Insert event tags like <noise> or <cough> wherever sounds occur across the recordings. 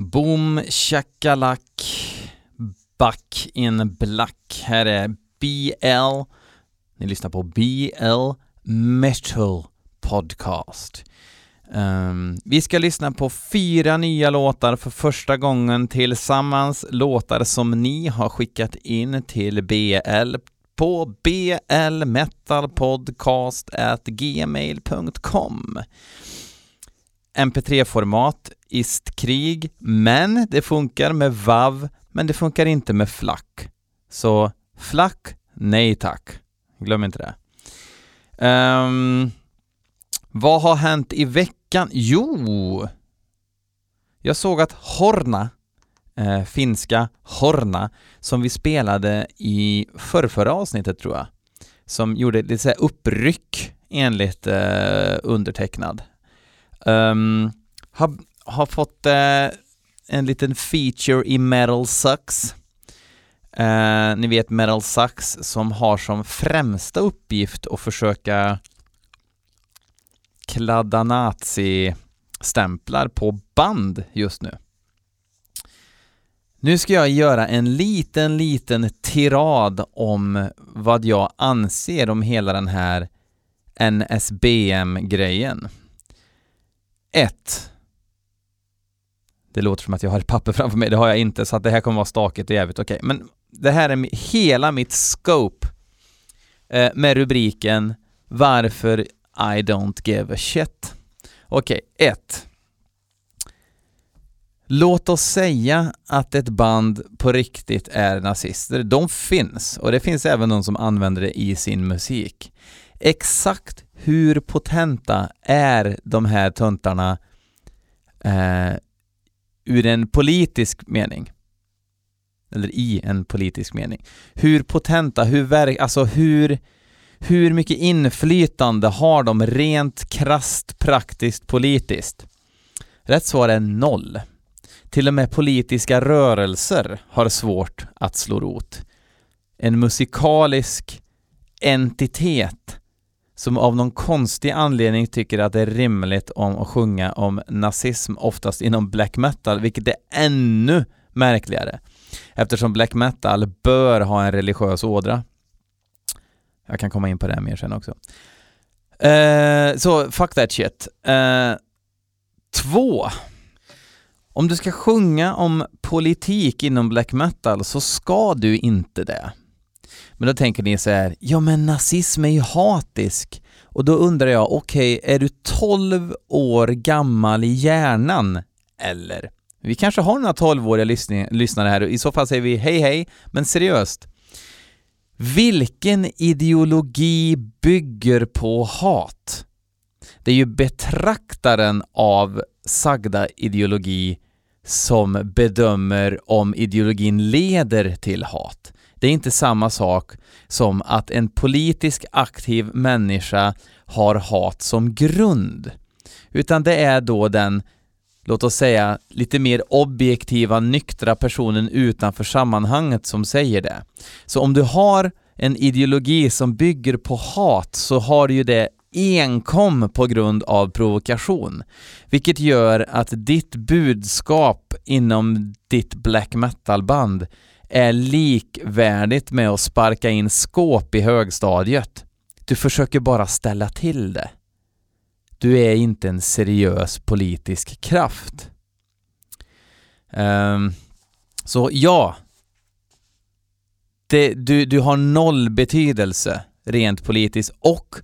Boom shakalak Back in Black. Här är BL. Ni lyssnar på BL Metal Podcast. Um, vi ska lyssna på fyra nya låtar för första gången tillsammans, låtar som ni har skickat in till BL på blmetalpodcast@gmail.com. MP3-format, istkrig, men det funkar med VAV, men det funkar inte med FLAC. Så FLAC, nej tack. Glöm inte det. Um, vad har hänt i veckan? Jo! Jag såg att Horna, eh, finska Horna, som vi spelade i förrförra avsnittet tror jag, som gjorde lite uppryck enligt eh, undertecknad, um, har, har fått uh, en liten feature i Metal Sucks. Uh, ni vet Metal Sucks som har som främsta uppgift att försöka kladda nazi-stämplar på band just nu. Nu ska jag göra en liten, liten tirad om vad jag anser om hela den här NSBM-grejen. 1. Det låter som att jag har ett papper framför mig, det har jag inte, så att det här kommer vara stakigt och jävligt okej. Okay. Men det här är hela mitt scope eh, med rubriken Varför i don't give a shit. Okej, okay, 1. Låt oss säga att ett band på riktigt är nazister. De finns, och det finns även de som använder det i sin musik. Exakt hur potenta är de här töntarna eh, ur en politisk mening? Eller i en politisk mening. Hur potenta, hur verk, alltså hur hur mycket inflytande har de rent krast praktiskt politiskt? Rätt svar är noll. Till och med politiska rörelser har svårt att slå rot. En musikalisk entitet som av någon konstig anledning tycker att det är rimligt om att sjunga om nazism, oftast inom black metal, vilket är ännu märkligare eftersom black metal bör ha en religiös ådra. Jag kan komma in på det mer sen också. Uh, så fuck that shit. Uh, två. Om du ska sjunga om politik inom black metal så ska du inte det. Men då tänker ni så här, ja men nazism är ju hatisk. Och då undrar jag, okej, okay, är du 12 år gammal i hjärnan? Eller? Vi kanske har några 12-åriga lyssnare här, och i så fall säger vi hej hej, men seriöst. Vilken ideologi bygger på hat? Det är ju betraktaren av sagda ideologi som bedömer om ideologin leder till hat. Det är inte samma sak som att en politisk aktiv människa har hat som grund, utan det är då den låt oss säga, lite mer objektiva, nyktra personen utanför sammanhanget som säger det. Så om du har en ideologi som bygger på hat så har du ju det enkom på grund av provokation, vilket gör att ditt budskap inom ditt black metal-band är likvärdigt med att sparka in skåp i högstadiet. Du försöker bara ställa till det. Du är inte en seriös politisk kraft. Um, så ja, det, du, du har noll betydelse rent politiskt och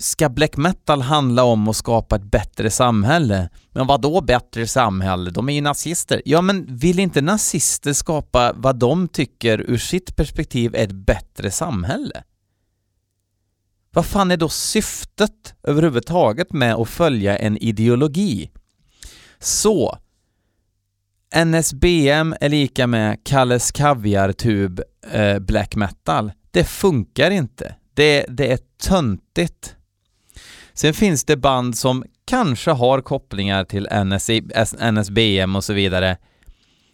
ska black metal handla om att skapa ett bättre samhälle? Men vad då bättre samhälle? De är ju nazister. Ja, men vill inte nazister skapa vad de tycker ur sitt perspektiv är ett bättre samhälle? Vad fan är då syftet överhuvudtaget med att följa en ideologi? Så, NSBM är lika med Kalles Kaviar-tub eh, black metal. Det funkar inte. Det, det är töntigt. Sen finns det band som kanske har kopplingar till NSI, NSBM och så vidare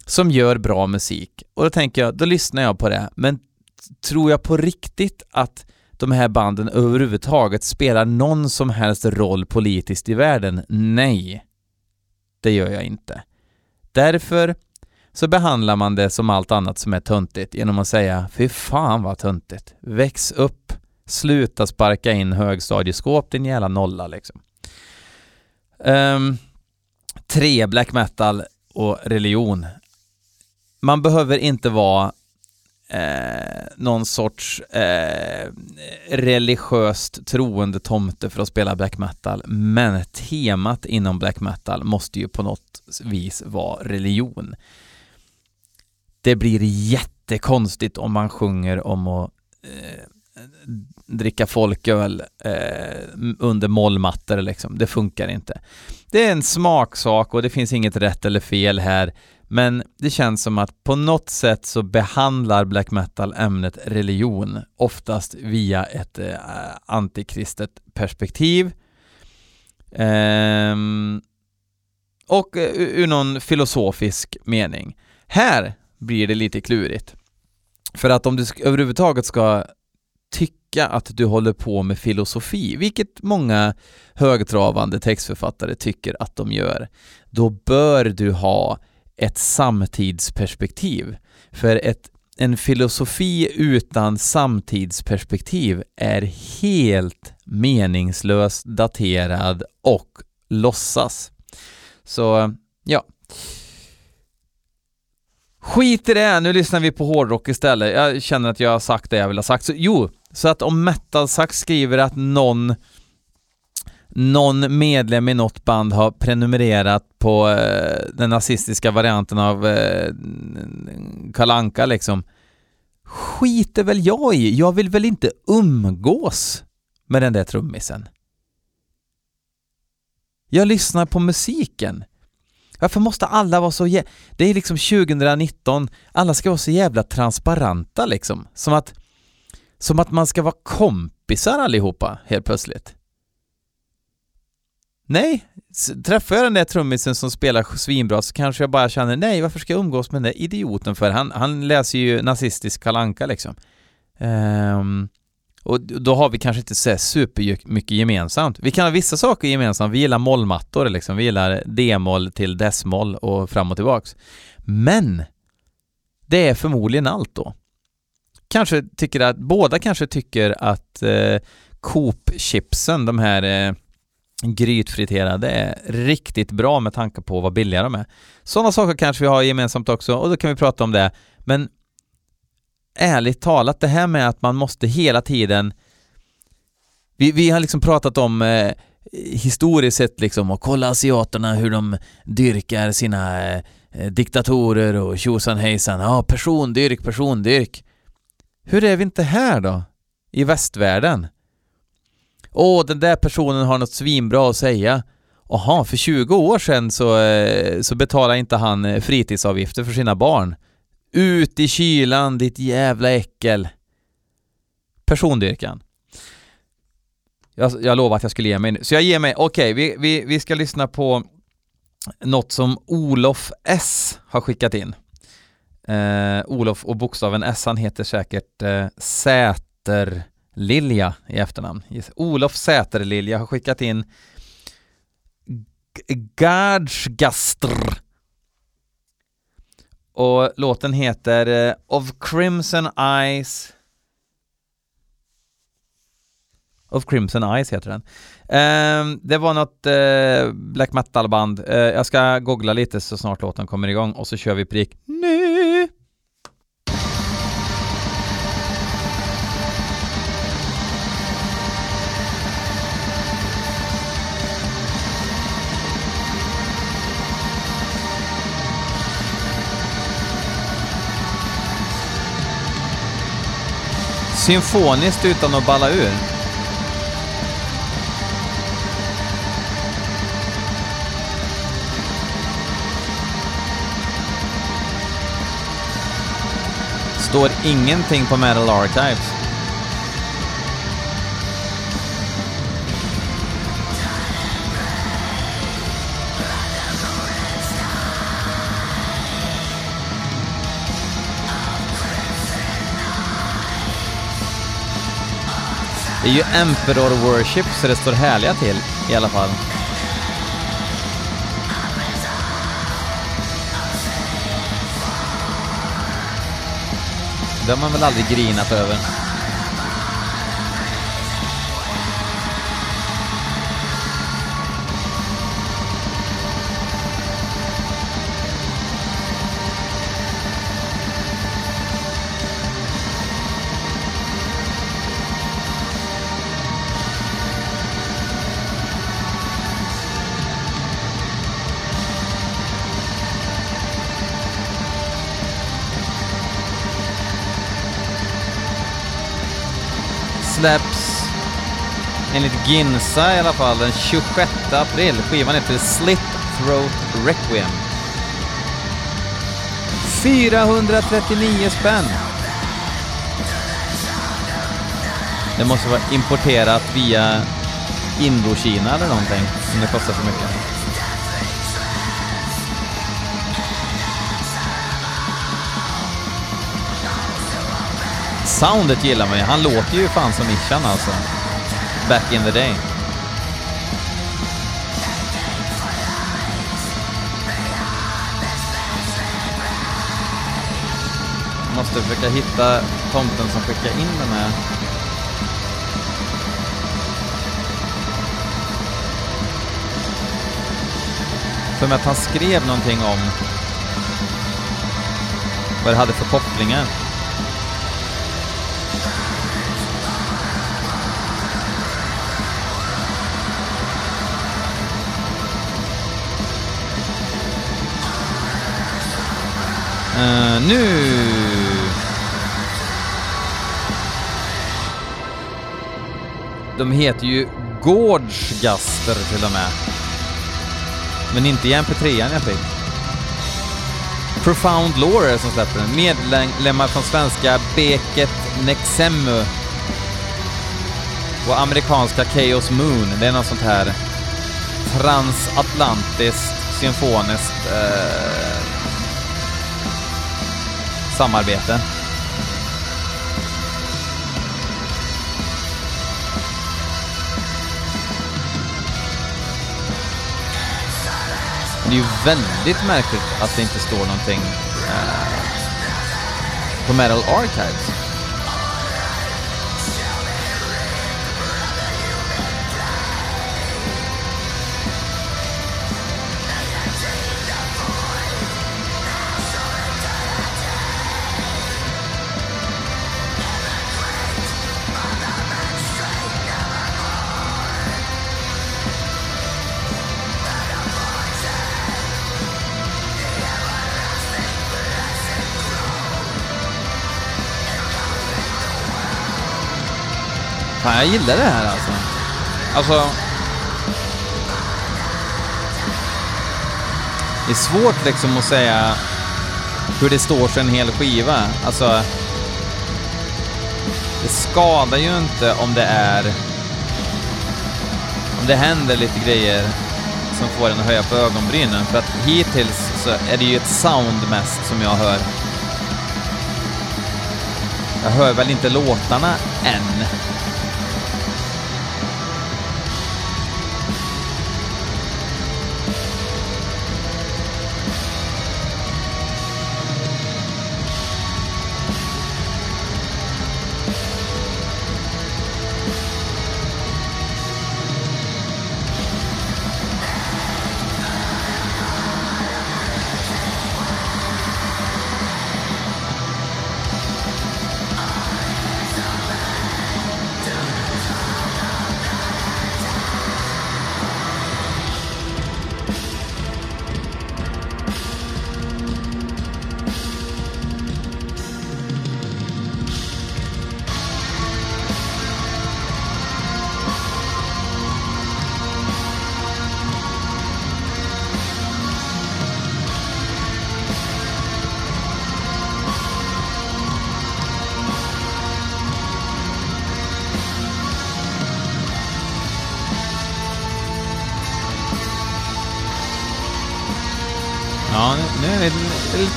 som gör bra musik. Och då tänker jag, då lyssnar jag på det. Men tror jag på riktigt att de här banden överhuvudtaget spelar någon som helst roll politiskt i världen? Nej, det gör jag inte. Därför så behandlar man det som allt annat som är töntigt genom att säga fy fan vad töntigt. Väx upp, sluta sparka in högstadieskåp din jävla nolla liksom. Um, tre, black metal och religion. Man behöver inte vara eh, någon sorts eh, religiöst troende tomte för att spela black metal, men temat inom black metal måste ju på något vis vara religion. Det blir jättekonstigt om man sjunger om att eh, dricka folköl eh, under mollmattor liksom. Det funkar inte. Det är en smaksak och det finns inget rätt eller fel här. Men det känns som att på något sätt så behandlar black metal ämnet religion oftast via ett eh, antikristet perspektiv. Ehm, och eh, ur någon filosofisk mening. Här blir det lite klurigt. För att om du överhuvudtaget ska tycka att du håller på med filosofi, vilket många högtravande textförfattare tycker att de gör, då bör du ha ett samtidsperspektiv. För ett, en filosofi utan samtidsperspektiv är helt meningslös, daterad och låtsas. Så, ja. Skit i det, nu lyssnar vi på hårdrock istället. Jag känner att jag har sagt det jag vill ha sagt. Så, jo, så att om Metalsax skriver att någon någon medlem i något band har prenumererat på eh, den nazistiska varianten av eh, Kalanka liksom. Skiter väl jag i. Jag vill väl inte umgås med den där trummisen. Jag lyssnar på musiken. Varför måste alla vara så jä... Det är liksom 2019, alla ska vara så jävla transparenta liksom. Som att, som att man ska vara kompisar allihopa helt plötsligt. Nej, träffar jag den där trummisen som spelar svinbra så kanske jag bara känner nej, varför ska jag umgås med den där idioten för? Han, han läser ju nazistisk kalanka liksom. Um, och då har vi kanske inte så supermycket gemensamt. Vi kan ha vissa saker gemensamt. Vi gillar mollmattor liksom. Vi gillar D-moll till dess-moll och fram och tillbaks. Men det är förmodligen allt då. Kanske tycker att, båda kanske tycker att eh, Coop-chipsen, de här eh, grytfriterade är riktigt bra med tanke på vad billiga de är. Sådana saker kanske vi har gemensamt också och då kan vi prata om det. Men ärligt talat, det här med att man måste hela tiden vi, vi har liksom pratat om eh, historiskt sett liksom och kolla asiaterna hur de dyrkar sina eh, diktatorer och tjosan hejsan. Ja, persondyrk, persondyrk. Hur är vi inte här då? I västvärlden? Åh, den där personen har något svinbra att säga. Jaha, för 20 år sedan så, eh, så betalade inte han eh, fritidsavgifter för sina barn. Ut i kylan, ditt jävla äckel. Persondyrkan. Jag, jag lovade att jag skulle ge mig nu. Så jag ger mig, okej, okay, vi, vi, vi ska lyssna på något som Olof S har skickat in. Eh, Olof och bokstaven S, han heter säkert eh, Säterlilja i efternamn. Olof Säterlilja har skickat in Gardsgastr och låten heter eh, Of Crimson Eyes Of Crimson Eyes heter den. Eh, det var något eh, black metal-band. Eh, jag ska googla lite så snart låten kommer igång och så kör vi prick nu. Symfoniskt utan att balla ur. Står ingenting på Metal Archives. Det är ju Emperor Worship, så det står härliga till i alla fall. Det har man väl aldrig grinat över. Enligt Ginsa i alla fall den 26 april. Skivan heter Slit Throat Requiem. 439 spänn! Det måste vara importerat via Indokina eller någonting, om det kostar så mycket. Soundet gillar man ju. Han låter ju fan som Ishan alltså. Back in the day. Måste försöka hitta tomten som skickar in den här. För mig att han skrev någonting om vad det hade för kopplingar. Uh, nu! De heter ju Gårdsgaster till och med. Men inte i mp3 jag fick. Profound Lore är det som släpper den. Medlemmar från svenska Beket Nexemu och amerikanska Chaos Moon. Det är något sånt här transatlantiskt symfoniskt eh, samarbete. Det är ju väldigt märkligt att det inte står någonting eh, på Metal Archives. Fan, jag gillar det här alltså. Alltså... Det är svårt liksom att säga hur det står sig en hel skiva. Alltså... Det skadar ju inte om det är... Om det händer lite grejer som får en att höja på ögonbrynen. För att hittills så är det ju ett sound mest som jag hör. Jag hör väl inte låtarna än.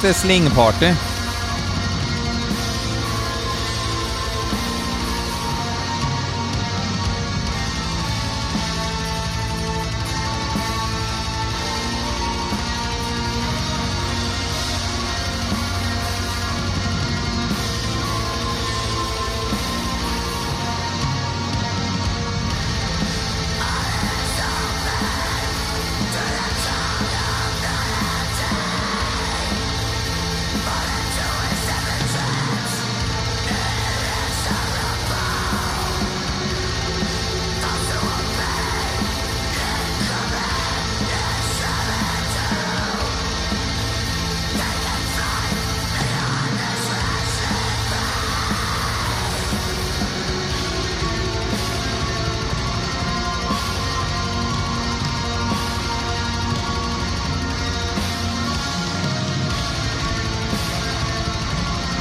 Det lite slingparty.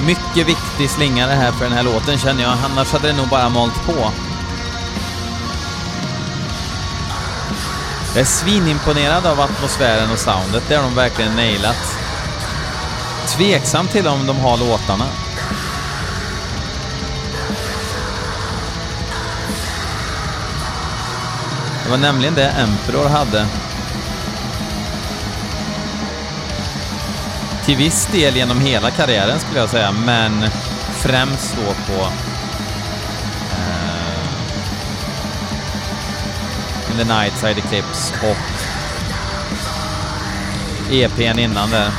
Mycket viktig slinga det här för den här låten känner jag, annars hade det nog bara malt på. Jag är svinimponerad av atmosfären och soundet, det har de verkligen nailat. Tveksam till om de har låtarna. Det var nämligen det Emperor hade. Till viss del genom hela karriären skulle jag säga, men främst då på uh, In the Night Side Eclipse och EPn innan det.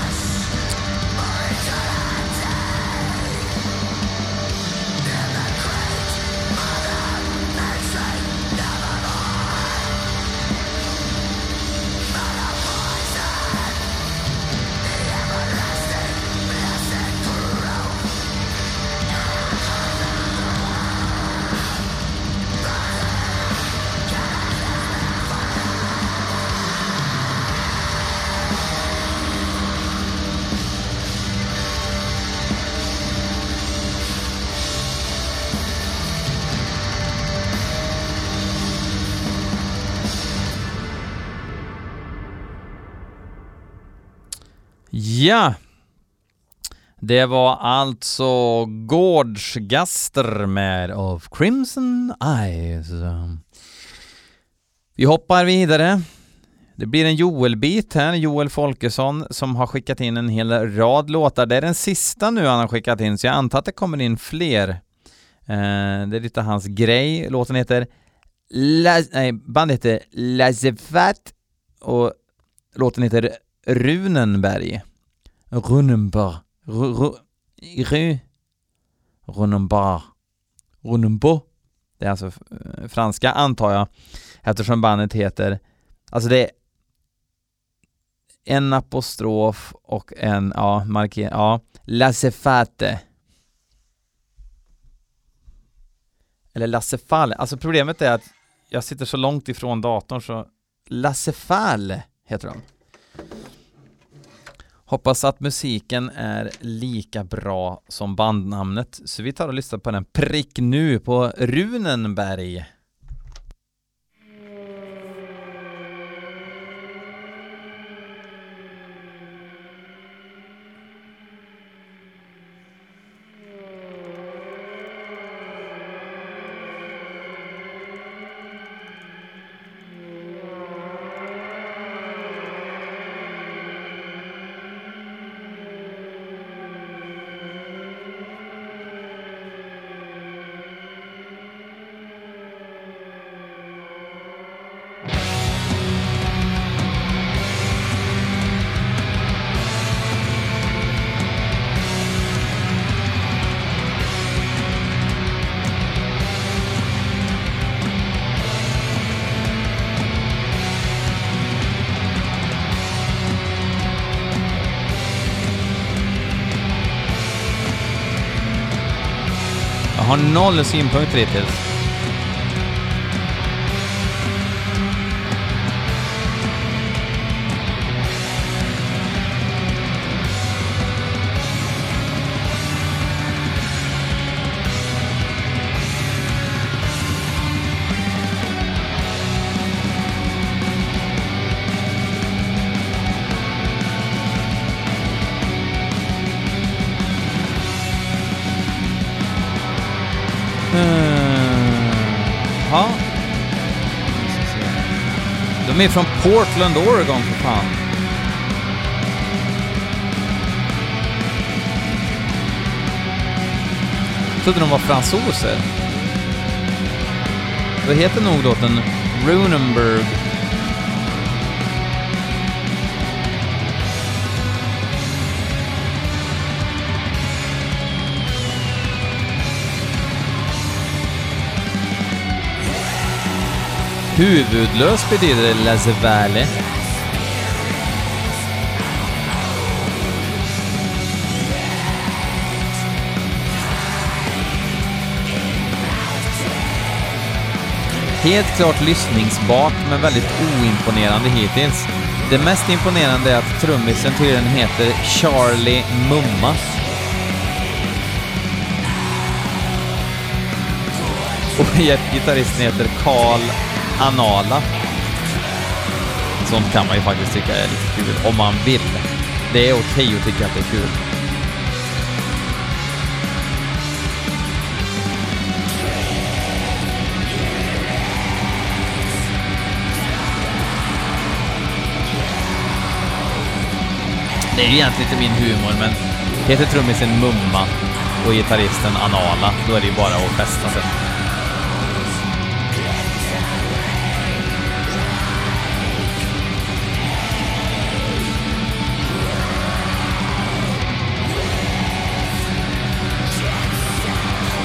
Ja, det var alltså Gårdsgaster med Of Crimson Eyes. Vi hoppar vidare. Det blir en Joel-bit här, Joel Folkesson, som har skickat in en hel rad låtar. Det är den sista nu han har skickat in, så jag antar att det kommer in fler. Eh, det är lite hans grej. Låten heter La nej, bandet heter Lazefat och låten heter Runenberg. Runnenbar. Ru... Runenberg. Runenbo. Det är alltså eh, franska antar jag, eftersom bandet heter, alltså det är en apostrof och en, ja, markering. ja, Lassefate. Eller Lassefale. Alltså problemet är att jag sitter så långt ifrån datorn så Lassefale heter de. Hoppas att musiken är lika bra som bandnamnet, så vi tar och lyssnar på den prick nu på Runenberg. Har noll synpunkter hittills. De är från Portland, Oregon för fan. Jag trodde de var fransoser. Vad heter nog låten? Runenberg. Huvudlös betyder laissez-vale. Helt klart lyssningsbart, men väldigt oimponerande hittills. Det mest imponerande är att trummisen tydligen heter Charlie Mumma. Och gitarristen heter Carl Anala. Sånt kan man ju faktiskt tycka är lite kul, om man vill. Det är okej att tycka att det är kul. Det är ju egentligen inte min humor, men heter trummisen Mumma och gitarristen Anala, då är det ju bara att festa sig.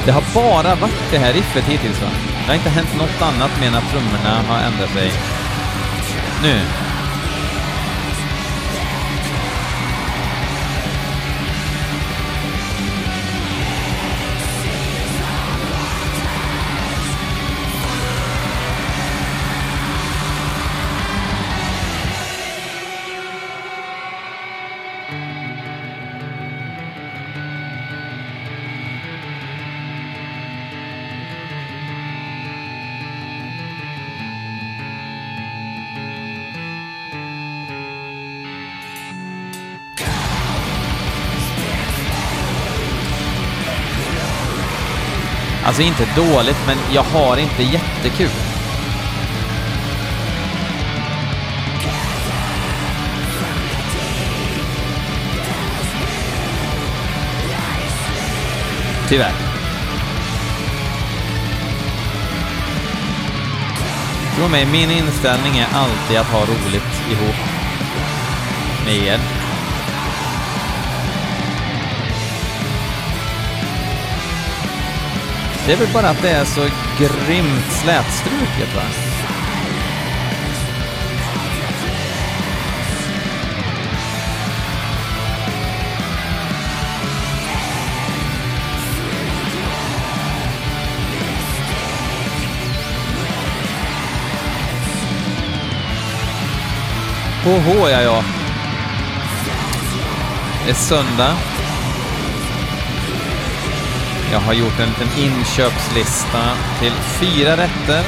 Det har bara varit det här riffet hittills va? Det har inte hänt något annat med att trummorna har ändrat sig. Nu. Alltså inte dåligt, men jag har inte jättekul. Tyvärr. Tro mig, min inställning är alltid att ha roligt ihop med er. Det är väl bara att det är så grymt slätstruket va? HH, ja, ja. Det är söndag. Jag har gjort en liten inköpslista till fyra rätter.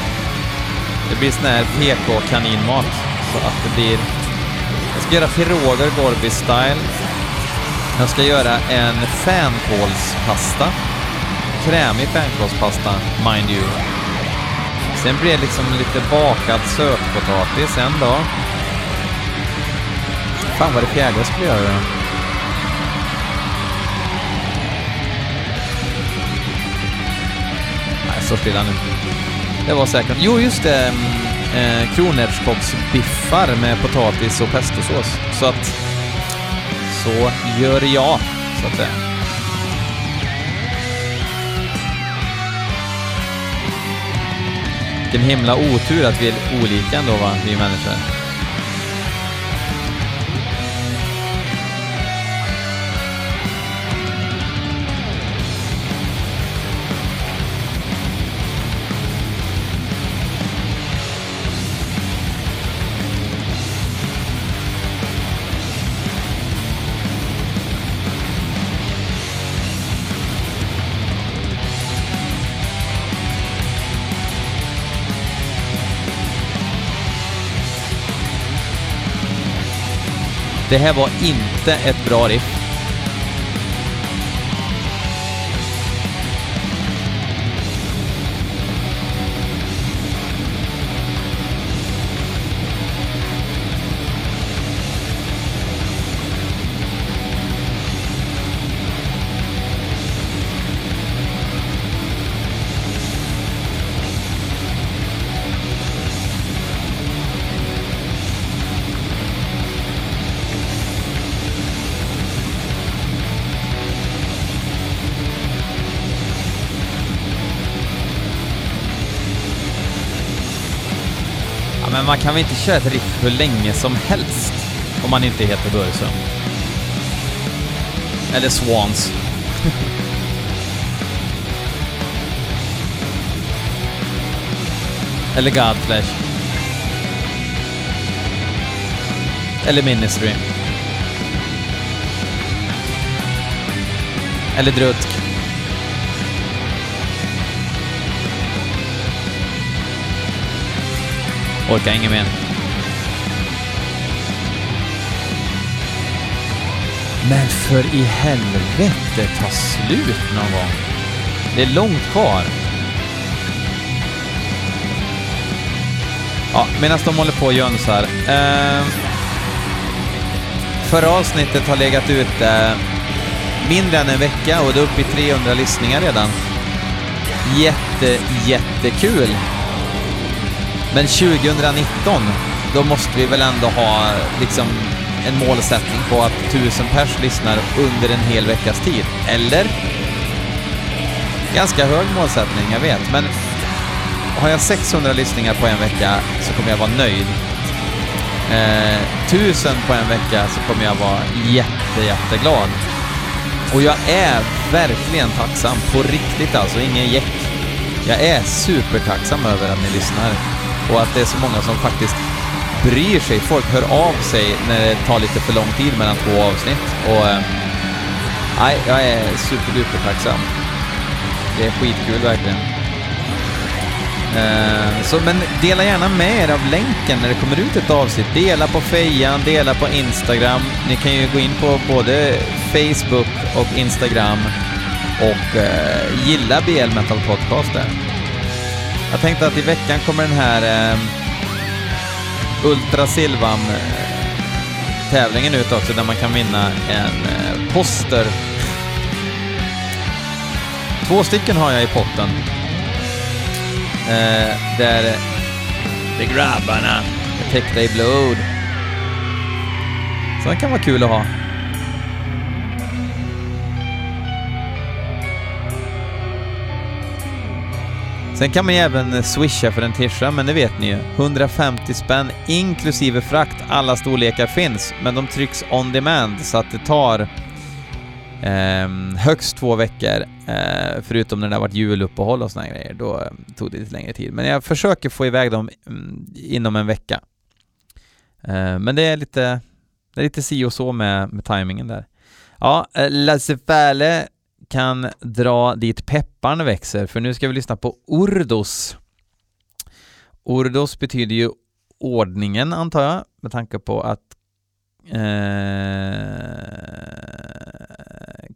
Det blir sån här PK-kaninmat. Så att det blir... Jag ska göra piroger Gorby style. Jag ska göra en fänkålspasta. Krämig fänkålspasta, mind you. Sen blir det liksom lite bakad sötpotatis en dag. Fan vad det fjärde jag skulle göra. Så stilla nu. Det var säkert... Jo, just det. Mm, eh, kronärtskocksbiffar med potatis och pestosås. Så att... Så gör jag, så att säga. Vilken himla otur att vi är olika ändå, va, vi människor. Det här var inte ett bra riff. Kan vi inte köra ett riff hur länge som helst om man inte heter Börjesson. Eller Swans. <laughs> Eller Godflesh. Eller Ministry. Eller Drutk. Orkar inget mer. Men för i helvete, ta slut någon gång. Det är långt kvar. Ja, medan de håller på och jönsar. Eh, förra avsnittet har legat ute eh, mindre än en vecka och det är uppe i 300 lyssningar redan. Jätte, jättekul! Men 2019, då måste vi väl ändå ha liksom en målsättning på att 1000 pers lyssnar under en hel veckas tid, eller? Ganska hög målsättning, jag vet, men har jag 600 lyssningar på en vecka så kommer jag vara nöjd. Eh, 1000 på en vecka så kommer jag vara jätte, jätteglad. Och jag är verkligen tacksam, på riktigt alltså, ingen jäck. Jag är supertacksam över att ni lyssnar och att det är så många som faktiskt bryr sig. Folk hör av sig när det tar lite för lång tid mellan två avsnitt och ehm, nej, jag är superduper tacksam. Det är skitkul verkligen. Ehm, så, men dela gärna med er av länken när det kommer ut ett avsnitt. Dela på fejan, dela på Instagram. Ni kan ju gå in på både Facebook och Instagram och eh, gilla BL Metal Podcast där. Jag tänkte att i veckan kommer den här eh, Ultra Silvan eh, tävlingen ut också där man kan vinna en eh, poster. Två stycken har jag i potten. Eh, där de grabbarna är täckta i blod. Så den kan vara kul att ha. Sen kan man ju även eh, swisha för en tisha, men det vet ni ju. 150 spänn inklusive frakt. Alla storlekar finns, men de trycks on demand så att det tar eh, högst två veckor. Eh, förutom när det har varit juluppehåll och såna grejer. Då eh, tog det lite längre tid. Men jag försöker få iväg dem mm, inom en vecka. Eh, men det är lite, det är lite si och så med, med tajmingen där. Ja, eh, Lasse Fäle kan dra dit pepparn växer, för nu ska vi lyssna på Ordos. Ordos betyder ju ordningen, antar jag, med tanke på att eh,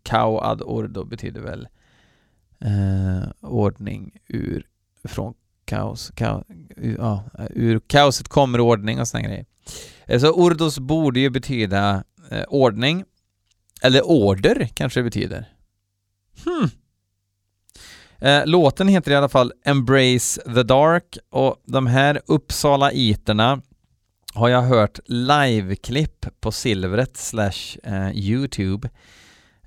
Kao ad ordo betyder väl eh, ordning ur, från kaos, kaos ur, ja, ur kaoset kommer ordning och sådana grejer. Eh, så ordos borde ju betyda eh, ordning, eller order kanske det betyder. Hmm. Eh, låten heter i alla fall Embrace the Dark och de här Uppsala-iterna har jag hört liveklipp på Silvret slash eh, Youtube.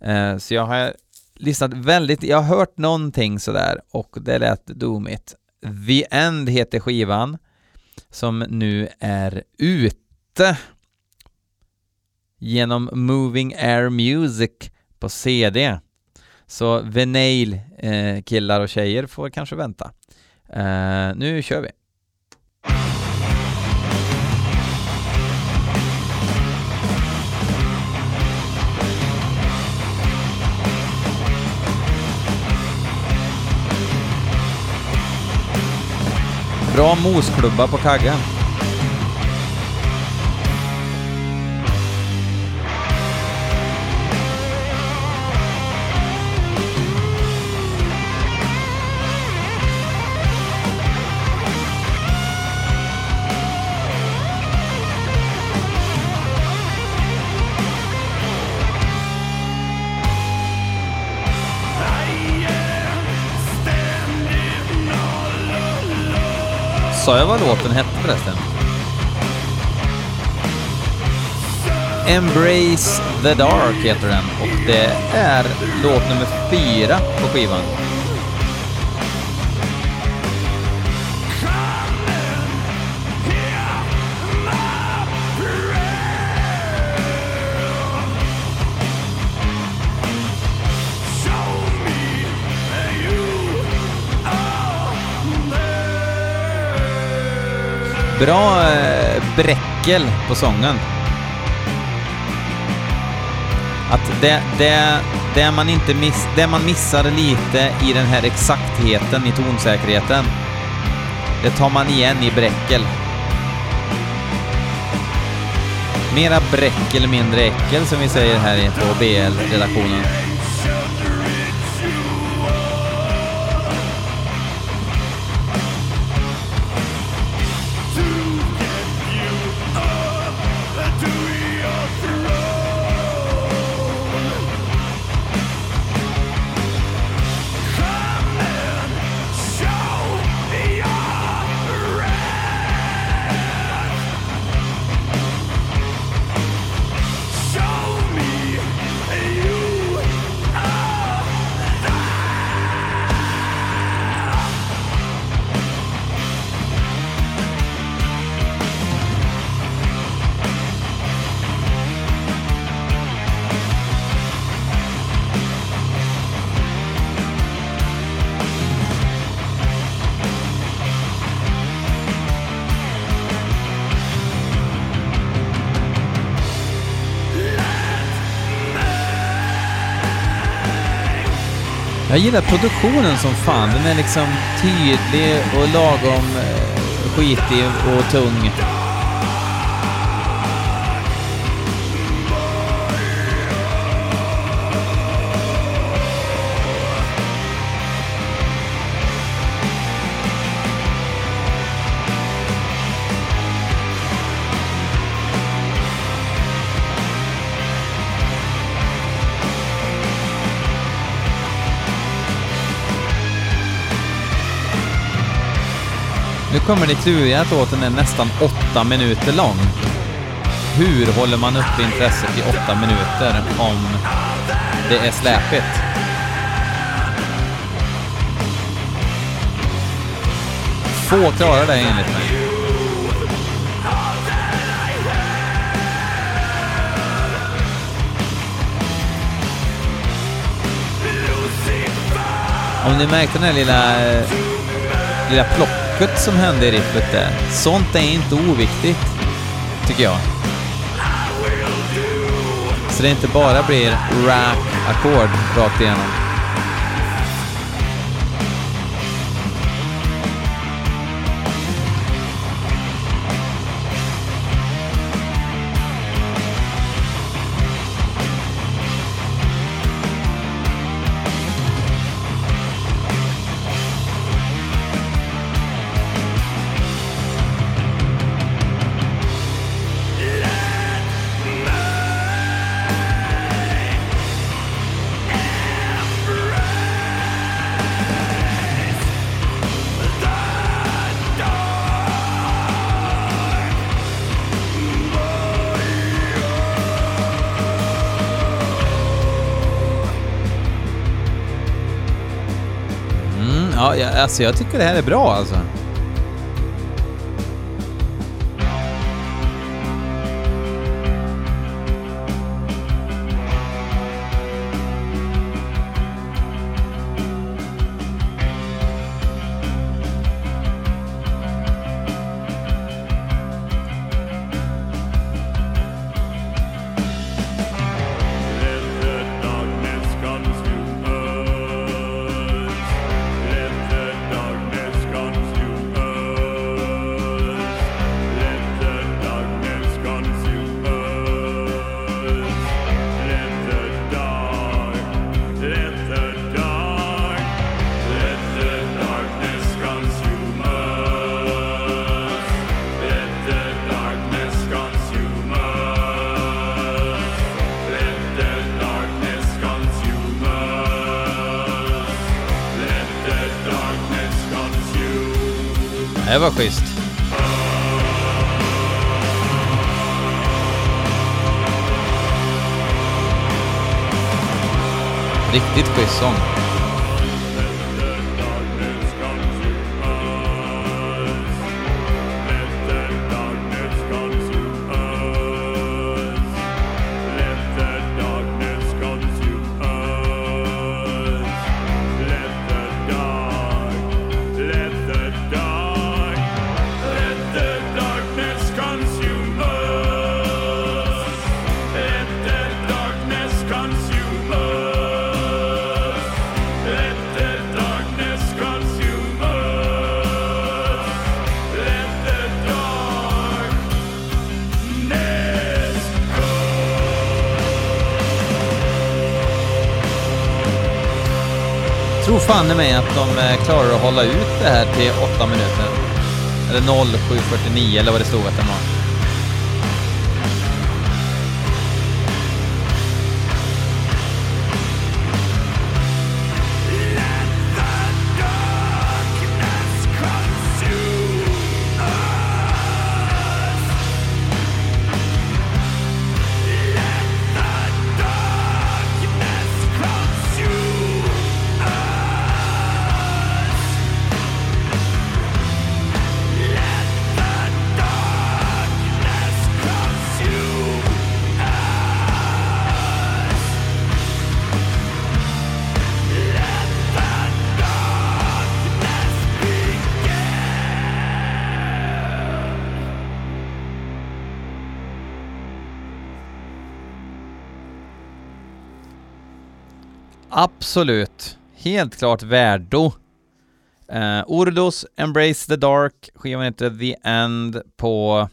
Eh, så jag har lyssnat väldigt, jag har hört någonting sådär och det lät domigt. The End heter skivan som nu är ute genom Moving Air Music på CD. Så Venail eh, killar och tjejer får kanske vänta. Eh, nu kör vi. Bra mosklubba på kaggen. Sa jag vad låten hette förresten? Embrace the Dark heter den och det är låt nummer fyra på skivan. bra eh, bräckel på sången. Att det, det, det, man inte miss, det man missar lite i den här exaktheten, i tonsäkerheten, det tar man igen i bräckel. Mera bräckel, mindre äckel som vi säger här på BL-redaktionen. Jag gillar produktionen som fan. Den är liksom tydlig och lagom eh, skitig och tung. Nu kommer det kluriga att låten är nästan åtta minuter lång. Hur håller man uppe intresset i åtta minuter om det är släpigt? Få klarar det enligt mig. Om ni märkte den här lilla, eh, lilla plocket som hände i riffet där. Sånt är inte oviktigt, tycker jag. Så det inte bara blir rap-ackord rakt igenom. Alltså jag tycker det här är bra alltså. Det var schysst. Riktigt schysst sång. Tror fan i mig att de eh, klarar att hålla ut det här till 8 minuter. Eller 07.49 eller vad det stod att den var. Absolut. Helt klart värdo. Uh, Ordos Embrace the Dark, skivan heter The End på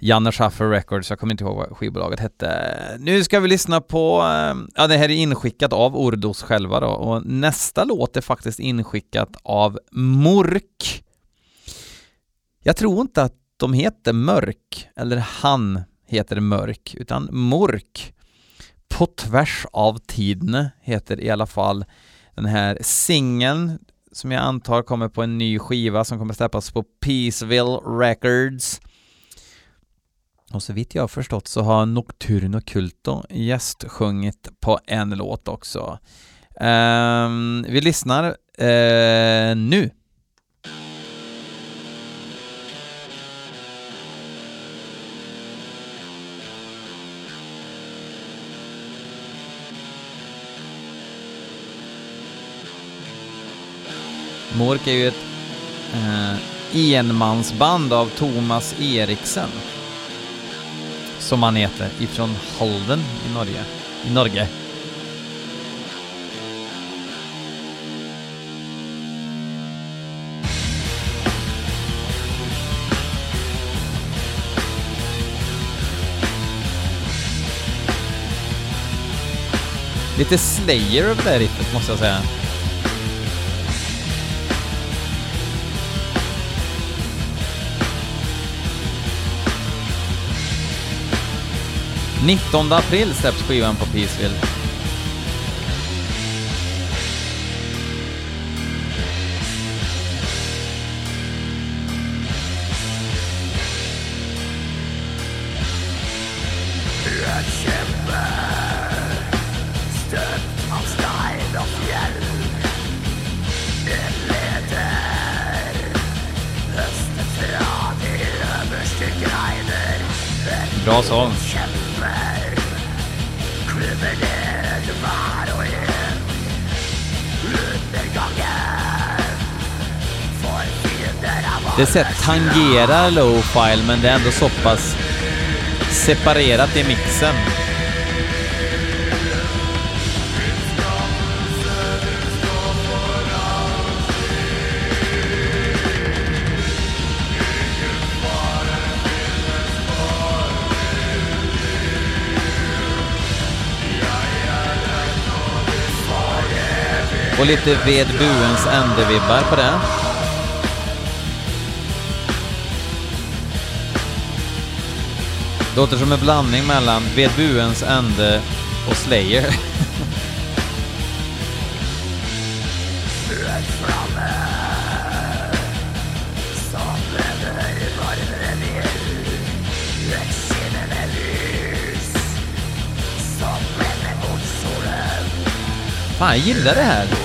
Janne Schaffer Records, jag kommer inte ihåg vad skivbolaget hette. Nu ska vi lyssna på, uh, ja det här är inskickat av Ordos själva då, och nästa låt är faktiskt inskickat av Mork. Jag tror inte att de heter Mörk, eller han heter Mörk, utan Mork. På tvärs av tiderna heter i alla fall den här singeln som jag antar kommer på en ny skiva som kommer släppas på Peaceville Records. Och så vitt jag har förstått så har Nocturno Culto gästsjungit på en låt också. Um, vi lyssnar uh, nu. Mork är ju ett eh, enmansband av Thomas Eriksen. Som han heter, ifrån Halden i Norge. I Norge. Lite Slayer över det här riffet måste jag säga. Nittonde april släpps skivan på Peaceville. Det sätt tangerar low-file men det är ändå så pass separerat i mixen. Och lite ved buens ände-vibbar på det. Låter som en blandning mellan ved buens ände och Slayer. Fan, jag gillar det här.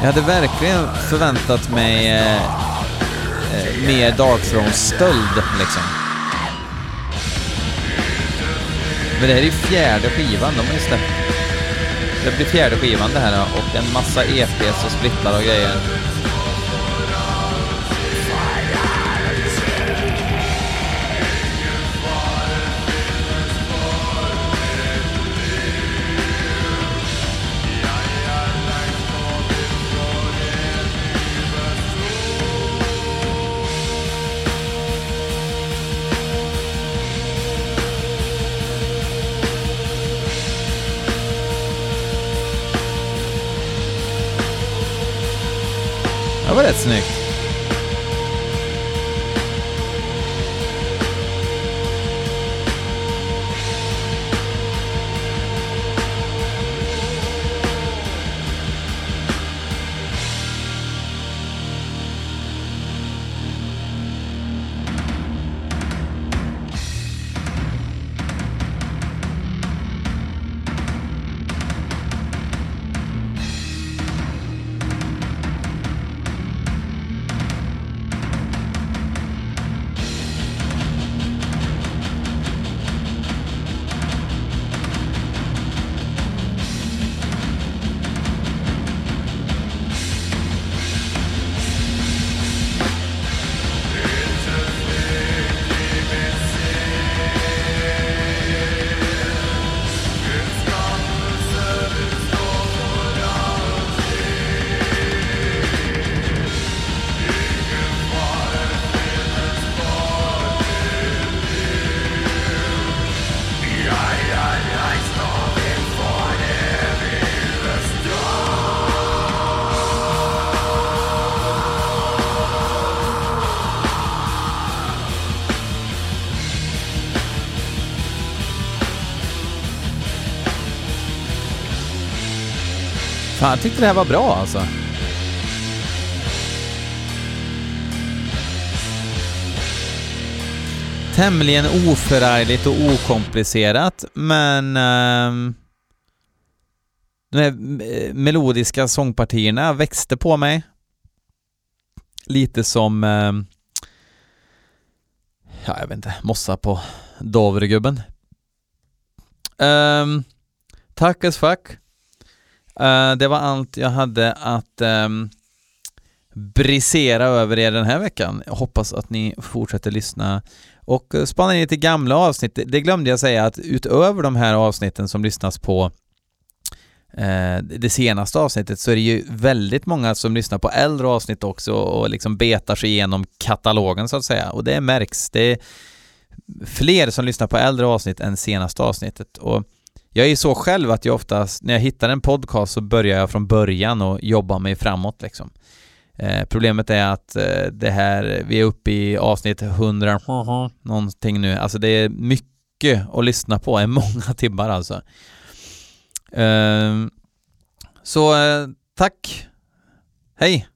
Jag hade verkligen förväntat mig eh, eh mer Dark Throne-stöld, liksom. Men det här är ju fjärde skivan, de har ju släppt. Det blir fjärde skivan det här och en massa EPs och splittar och grejer. Fan, jag tyckte det här var bra alltså. Tämligen oförargligt och okomplicerat, men Eh, de här eh, melodiska sångpartierna växte på mig. Lite som, Eh, ja jag vet inte, mossa på Dovregubben. Um, tack as fuck. Eh, det var allt jag hade att um, brisera över er den här veckan. Jag hoppas att ni fortsätter lyssna och eh, spana in lite gamla avsnitt. Det, glömde jag säga att utöver de här avsnitten som lyssnas på eh, det senaste avsnittet så är det ju väldigt många som lyssnar på äldre avsnitt också och liksom betar sig igenom katalogen så att säga och det märks. Det är fler som lyssnar på äldre avsnitt än senaste avsnittet och jag är så själv att jag oftast, när jag hittar en podcast så börjar jag från början och jobbar mig framåt liksom. Eh, problemet är att eh, det här, vi är uppe i avsnitt 100 någonting nu, alltså det är mycket att lyssna på, är <laughs> många timmar alltså. Ehm, eh, så tack, hej!